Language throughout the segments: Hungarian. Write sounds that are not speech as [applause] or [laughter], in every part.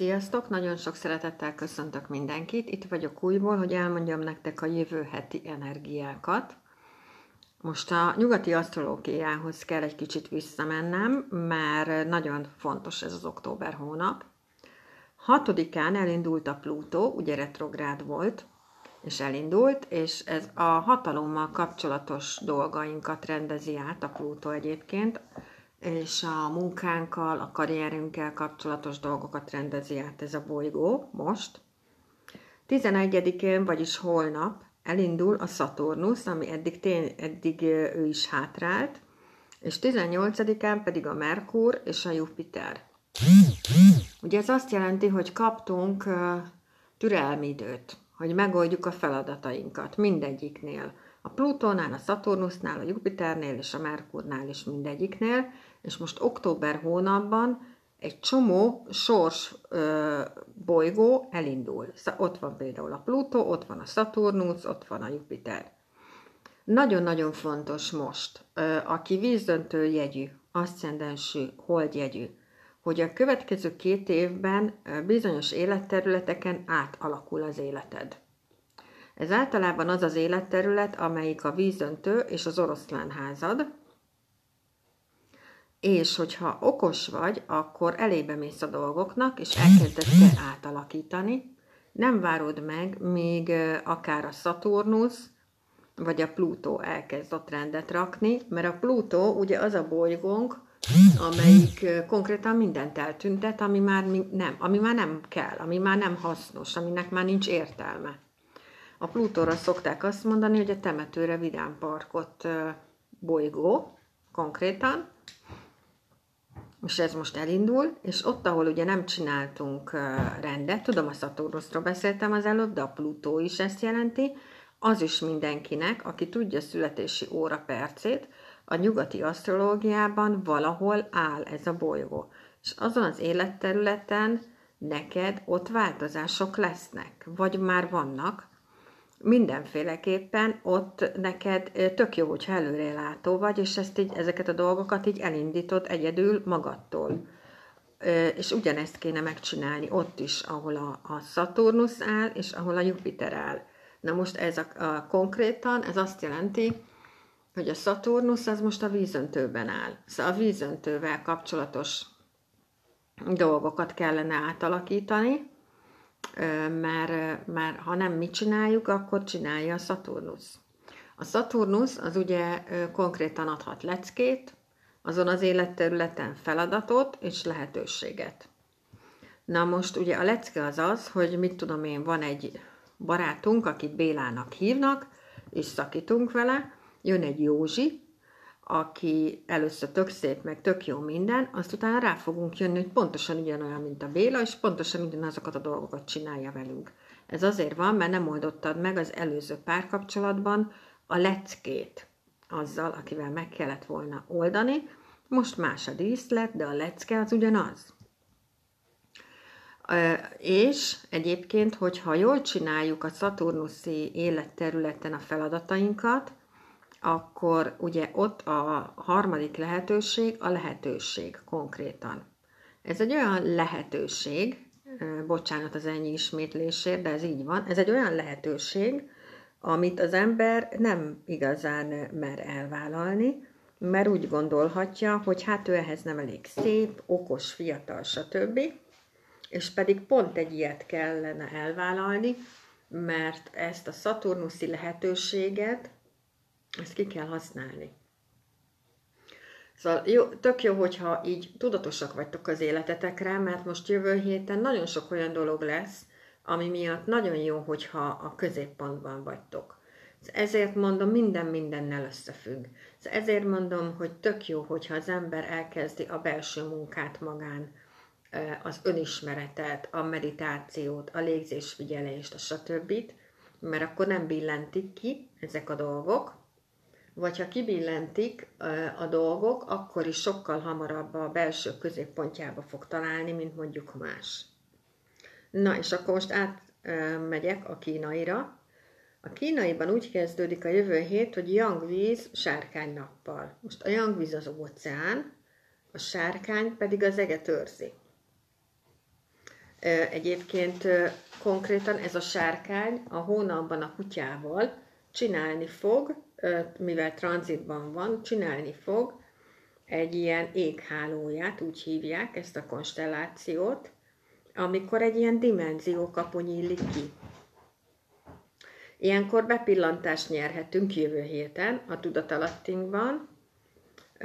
Sziasztok! Nagyon sok szeretettel köszöntök mindenkit. Itt vagyok újból, hogy elmondjam nektek a jövő heti energiákat. Most a nyugati asztrológiához kell egy kicsit visszamennem, mert nagyon fontos ez az október hónap. Hatodikán elindult a Plutó, ugye retrográd volt, és elindult, és ez a hatalommal kapcsolatos dolgainkat rendezi át a Plutó egyébként, és a munkánkkal, a karrierünkkel kapcsolatos dolgokat rendezi át ez a bolygó most. 11-én, vagyis holnap elindul a Saturnus, ami eddig, tén, eddig ő is hátrált, és 18-án pedig a Merkur és a Jupiter. Ugye ez azt jelenti, hogy kaptunk türelmi időt, hogy megoldjuk a feladatainkat mindegyiknél. A Plutónál, a Saturnusnál, a Jupiternél és a Merkurnál is mindegyiknél, és most október hónapban egy csomó sors ö, bolygó elindul. Ott van például a Plutó, ott van a Saturnus, ott van a Jupiter. Nagyon-nagyon fontos most, ö, aki vízdöntő jegyű, aszcendensű, holdjegyű, hogy a következő két évben bizonyos életterületeken átalakul az életed. Ez általában az az életterület, amelyik a vízöntő és az oroszlán házad, és hogyha okos vagy, akkor elébe mész a dolgoknak, és elkezded te átalakítani. Nem várod meg, míg akár a Saturnus, vagy a Plutó elkezd ott rendet rakni, mert a Plutó ugye az a bolygónk, amelyik konkrétan mindent eltüntet, ami már nem, ami már nem kell, ami már nem hasznos, aminek már nincs értelme. A Plutóra szokták azt mondani, hogy a temetőre vidám parkot bolygó, konkrétan, és ez most elindul, és ott, ahol ugye nem csináltunk rendet, tudom, a Saturnusról beszéltem az előbb, de a Plutó is ezt jelenti, az is mindenkinek, aki tudja születési óra percét, a nyugati asztrológiában valahol áll ez a bolygó. És azon az életterületen neked ott változások lesznek, vagy már vannak, mindenféleképpen ott neked tök jó, hogyha előrelátó vagy, és ezt így, ezeket a dolgokat így elindítod egyedül magadtól. És ugyanezt kéne megcsinálni ott is, ahol a, a Saturnus áll, és ahol a Jupiter áll. Na most ez a, a konkrétan, ez azt jelenti, hogy a Saturnus az most a vízöntőben áll. Szóval a vízöntővel kapcsolatos dolgokat kellene átalakítani, mert, mert ha nem mi csináljuk, akkor csinálja a Saturnus. A Saturnus az ugye konkrétan adhat leckét, azon az életterületen feladatot és lehetőséget. Na most ugye a lecke az az, hogy mit tudom én, van egy barátunk, akit Bélának hívnak, és szakítunk vele, jön egy Józsi, aki először tök szép, meg tök jó minden, azt utána rá fogunk jönni, hogy pontosan ugyanolyan, mint a Béla, és pontosan ugyanazokat a dolgokat csinálja velünk. Ez azért van, mert nem oldottad meg az előző párkapcsolatban a leckét azzal, akivel meg kellett volna oldani. Most más a díszlet, de a lecke az ugyanaz. És egyébként, hogyha jól csináljuk a Saturnuszi életterületen a feladatainkat, akkor ugye ott a harmadik lehetőség a lehetőség konkrétan. Ez egy olyan lehetőség, bocsánat az ennyi ismétlésért, de ez így van, ez egy olyan lehetőség, amit az ember nem igazán mer elvállalni, mert úgy gondolhatja, hogy hát ő ehhez nem elég szép, okos, fiatal, stb. És pedig pont egy ilyet kellene elvállalni, mert ezt a szaturnuszi lehetőséget ezt ki kell használni. Szóval jó, tök jó, hogyha így tudatosak vagytok az életetekre, mert most jövő héten nagyon sok olyan dolog lesz, ami miatt nagyon jó, hogyha a középpontban vagytok. Ezért mondom, minden mindennel összefügg. Ezért mondom, hogy tök jó, hogyha az ember elkezdi a belső munkát magán, az önismeretet, a meditációt, a légzésfigyelést, a stb., mert akkor nem billentik ki ezek a dolgok, vagy ha kibillentik a dolgok, akkor is sokkal hamarabb a belső középpontjába fog találni, mint mondjuk más. Na, és akkor most átmegyek a kínaira. A kínaiban úgy kezdődik a jövő hét, hogy Yangvíz sárkány nappal. Most a Yangvíz az óceán, a sárkány pedig az eget őrzi. Egyébként konkrétan ez a sárkány a hónapban a kutyával csinálni fog, mivel tranzitban van, csinálni fog egy ilyen éghálóját, úgy hívják ezt a konstellációt, amikor egy ilyen dimenziókapu nyílik ki. Ilyenkor bepillantást nyerhetünk jövő héten a tudatalattinkban,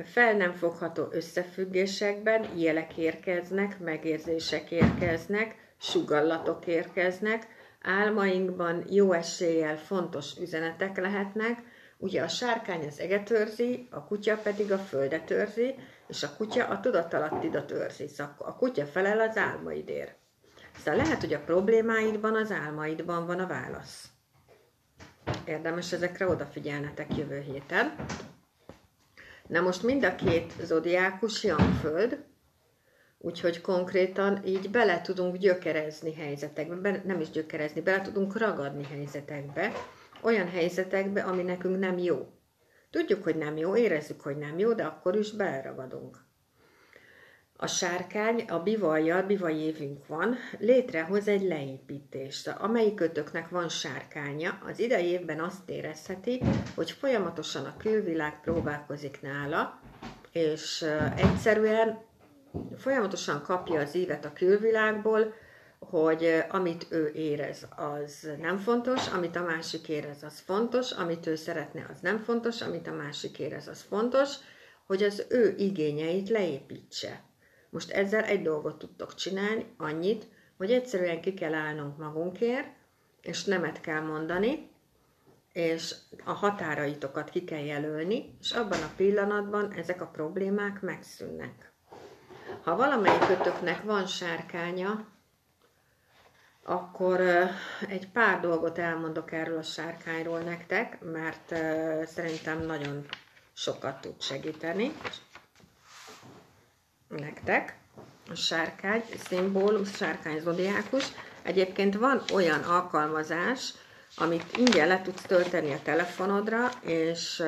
fel nem fogható összefüggésekben jelek érkeznek, megérzések érkeznek, sugallatok érkeznek, álmainkban jó eséllyel fontos üzenetek lehetnek, ugye a sárkány az eget őrzi, a kutya pedig a földet őrzi, és a kutya a tudatalattidat őrzi, szóval a kutya felel az álmaidért. Szóval lehet, hogy a problémáidban, az álmaidban van a válasz. Érdemes ezekre odafigyelnetek jövő héten. Na most mind a két zodiákus jön föld, úgyhogy konkrétan így bele tudunk gyökerezni helyzetekbe, be, nem is gyökerezni, bele tudunk ragadni helyzetekbe, olyan helyzetekbe, ami nekünk nem jó. Tudjuk, hogy nem jó, érezzük, hogy nem jó, de akkor is beleragadunk. A sárkány, a bivajjal, bivaj évünk van, létrehoz egy leépítést. Amelyik kötöknek van sárkánya, az idei évben azt érezheti, hogy folyamatosan a külvilág próbálkozik nála, és egyszerűen folyamatosan kapja az évet a külvilágból, hogy amit ő érez, az nem fontos, amit a másik érez, az fontos, amit ő szeretne, az nem fontos, amit a másik érez, az fontos, hogy az ő igényeit leépítse. Most ezzel egy dolgot tudtok csinálni, annyit, hogy egyszerűen ki kell állnunk magunkért, és nemet kell mondani, és a határaitokat ki kell jelölni, és abban a pillanatban ezek a problémák megszűnnek. Ha valamelyik kötöknek van sárkánya, akkor egy pár dolgot elmondok erről a sárkányról nektek, mert szerintem nagyon sokat tud segíteni nektek. A sárkány, szimbólus, sárkány zodiákus. Egyébként van olyan alkalmazás, amit ingyen le tudsz tölteni a telefonodra, és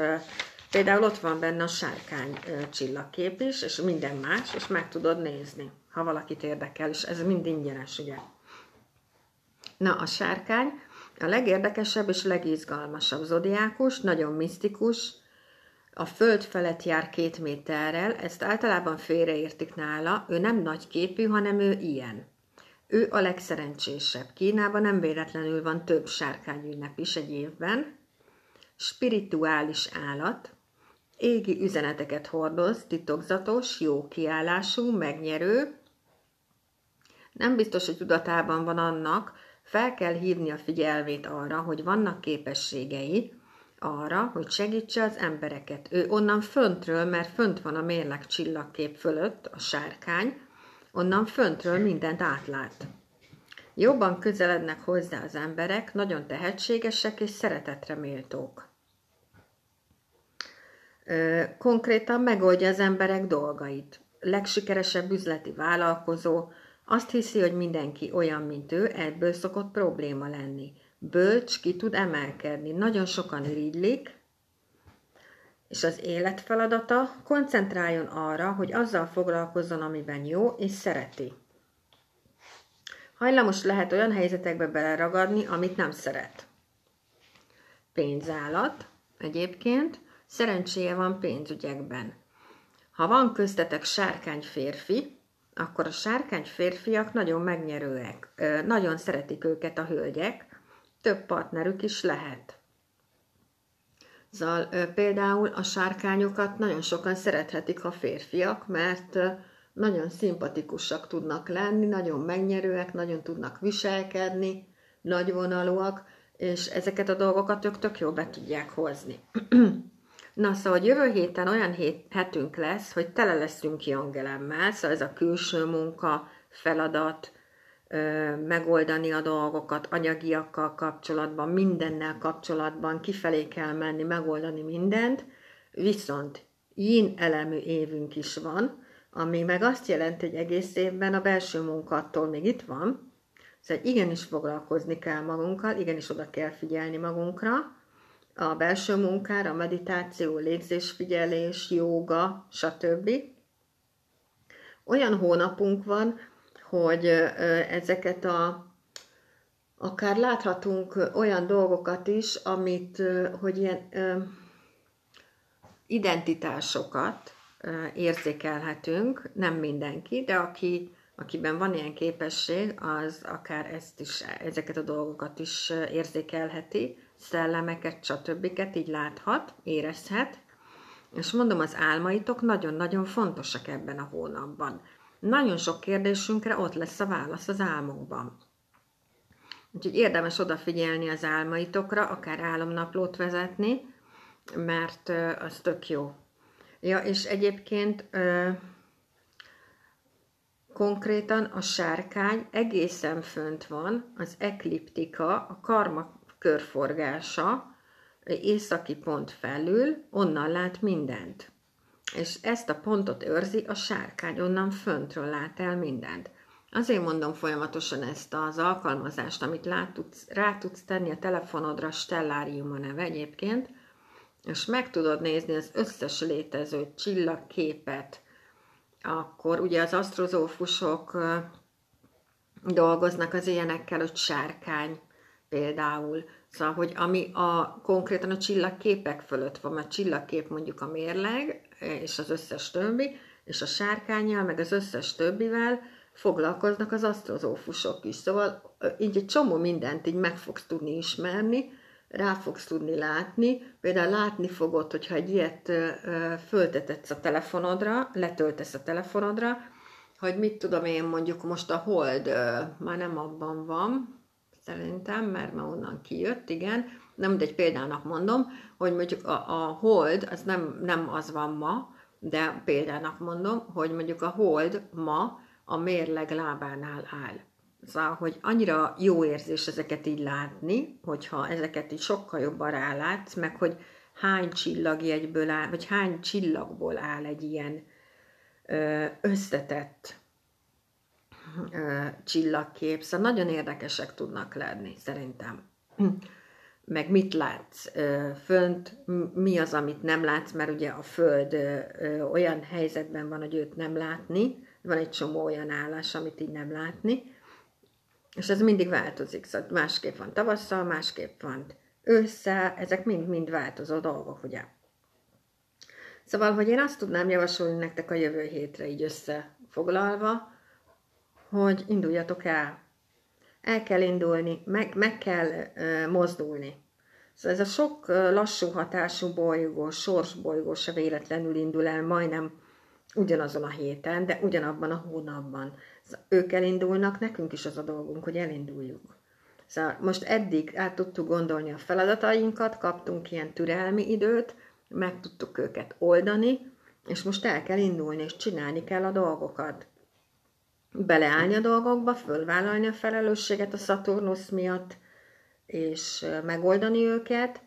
például ott van benne a sárkány csillagkép is, és minden más, és meg tudod nézni, ha valakit érdekel, és ez mind ingyenes, ugye. Na, a sárkány a legérdekesebb és legizgalmasabb zodiákus, nagyon misztikus, a föld felett jár két méterrel, ezt általában félreértik nála, ő nem nagy képű, hanem ő ilyen. Ő a legszerencsésebb. Kínában nem véletlenül van több sárkányünnep is egy évben. Spirituális állat, égi üzeneteket hordoz, titokzatos, jó kiállású, megnyerő. Nem biztos, hogy tudatában van annak, fel kell hívni a figyelmét arra, hogy vannak képességei, arra, hogy segítse az embereket. Ő onnan föntről, mert fönt van a mérleg csillagkép fölött, a sárkány, onnan föntről mindent átlát. Jobban közelednek hozzá az emberek, nagyon tehetségesek és szeretetre méltók. Konkrétan megoldja az emberek dolgait. Legsikeresebb üzleti vállalkozó azt hiszi, hogy mindenki olyan, mint ő, ebből szokott probléma lenni bölcs ki tud emelkedni. Nagyon sokan irigylik, és az élet feladata koncentráljon arra, hogy azzal foglalkozzon, amiben jó és szereti. Hajlamos lehet olyan helyzetekbe beleragadni, amit nem szeret. Pénzállat egyébként szerencséje van pénzügyekben. Ha van köztetek sárkány férfi, akkor a sárkány férfiak nagyon megnyerőek, nagyon szeretik őket a hölgyek, több partnerük is lehet. Szóval például a sárkányokat nagyon sokan szerethetik a férfiak, mert nagyon szimpatikusak tudnak lenni, nagyon megnyerőek, nagyon tudnak viselkedni, nagyvonalúak, és ezeket a dolgokat ők tök jól be tudják hozni. [clears throat] Na, szóval jövő héten olyan hét, hetünk lesz, hogy tele leszünk kiangelemmel, szóval ez a külső munka, feladat, megoldani a dolgokat anyagiakkal kapcsolatban, mindennel kapcsolatban, kifelé kell menni, megoldani mindent, viszont yin elemű évünk is van, ami meg azt jelenti, hogy egész évben a belső munkattól még itt van, szóval igenis foglalkozni kell magunkkal, igenis oda kell figyelni magunkra, a belső munkára, meditáció, légzésfigyelés, jóga, stb. Olyan hónapunk van, hogy ezeket a akár láthatunk olyan dolgokat is, amit, hogy ilyen identitásokat érzékelhetünk, nem mindenki, de aki, akiben van ilyen képesség, az akár ezt is, ezeket a dolgokat is érzékelheti, szellemeket, stb. így láthat, érezhet. És mondom, az álmaitok nagyon-nagyon fontosak ebben a hónapban. Nagyon sok kérdésünkre ott lesz a válasz az álmokban. Úgyhogy érdemes odafigyelni az álmaitokra, akár álomnaplót vezetni, mert az tök jó. Ja, és egyébként konkrétan a sárkány egészen fönt van, az ekliptika, a karma körforgása, északi pont felül, onnan lát mindent. És ezt a pontot őrzi a sárkány, onnan föntről lát el mindent. Azért mondom folyamatosan ezt az alkalmazást, amit rá tudsz, rá tudsz tenni a telefonodra, Stellárium a neve egyébként, és meg tudod nézni az összes létező csillagképet, akkor ugye az asztrozófusok dolgoznak az ilyenekkel, hogy sárkány például. Szóval, hogy ami a, konkrétan a csillagképek fölött van, mert csillagkép mondjuk a mérleg, és az összes többi, és a sárkányjal, meg az összes többivel foglalkoznak az asztrozófusok is. Szóval így egy csomó mindent így meg fogsz tudni ismerni, rá fogsz tudni látni. Például látni fogod, hogyha egy ilyet föltetetsz a telefonodra, letöltesz a telefonodra, hogy mit tudom én, mondjuk most a hold már nem abban van, szerintem, mert már onnan kijött, igen, nem mindegy példának mondom, hogy mondjuk a, a hold, az nem, nem az van ma, de példának mondom, hogy mondjuk a hold ma a mérleg lábánál áll. Szóval, hogy annyira jó érzés ezeket így látni, hogyha ezeket így sokkal jobban rálátsz, meg hogy hány egyből áll, vagy hány csillagból áll egy ilyen összetett ö, csillagkép. Szóval nagyon érdekesek tudnak lenni, szerintem. Meg mit látsz ö, fönt, mi az, amit nem látsz, mert ugye a Föld ö, ö, olyan helyzetben van, hogy őt nem látni, van egy csomó olyan állás, amit így nem látni, és ez mindig változik, szóval másképp van tavasszal, másképp van ősszel, ezek mind-mind változó dolgok, ugye. Szóval, hogy én azt tudnám javasolni nektek a jövő hétre így összefoglalva, hogy induljatok el. El kell indulni, meg, meg kell uh, mozdulni. Szóval ez a sok uh, lassú hatású bolygó, sorsbolygó se véletlenül indul el majdnem ugyanazon a héten, de ugyanabban a hónapban. Szóval ők elindulnak, nekünk is az a dolgunk, hogy elinduljuk. Szóval most eddig át tudtuk gondolni a feladatainkat, kaptunk ilyen türelmi időt, meg tudtuk őket oldani, és most el kell indulni, és csinálni kell a dolgokat. Beleállni a dolgokba, fölvállalni a felelősséget a Szaturnusz miatt, és megoldani őket,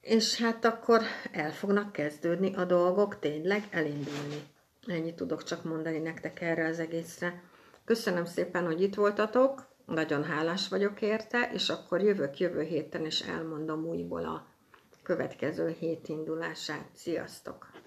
és hát akkor el fognak kezdődni a dolgok tényleg elindulni. Ennyit tudok csak mondani nektek erre az egészre. Köszönöm szépen, hogy itt voltatok, nagyon hálás vagyok érte, és akkor jövök jövő héten, és elmondom újból a következő hét indulását. Sziasztok!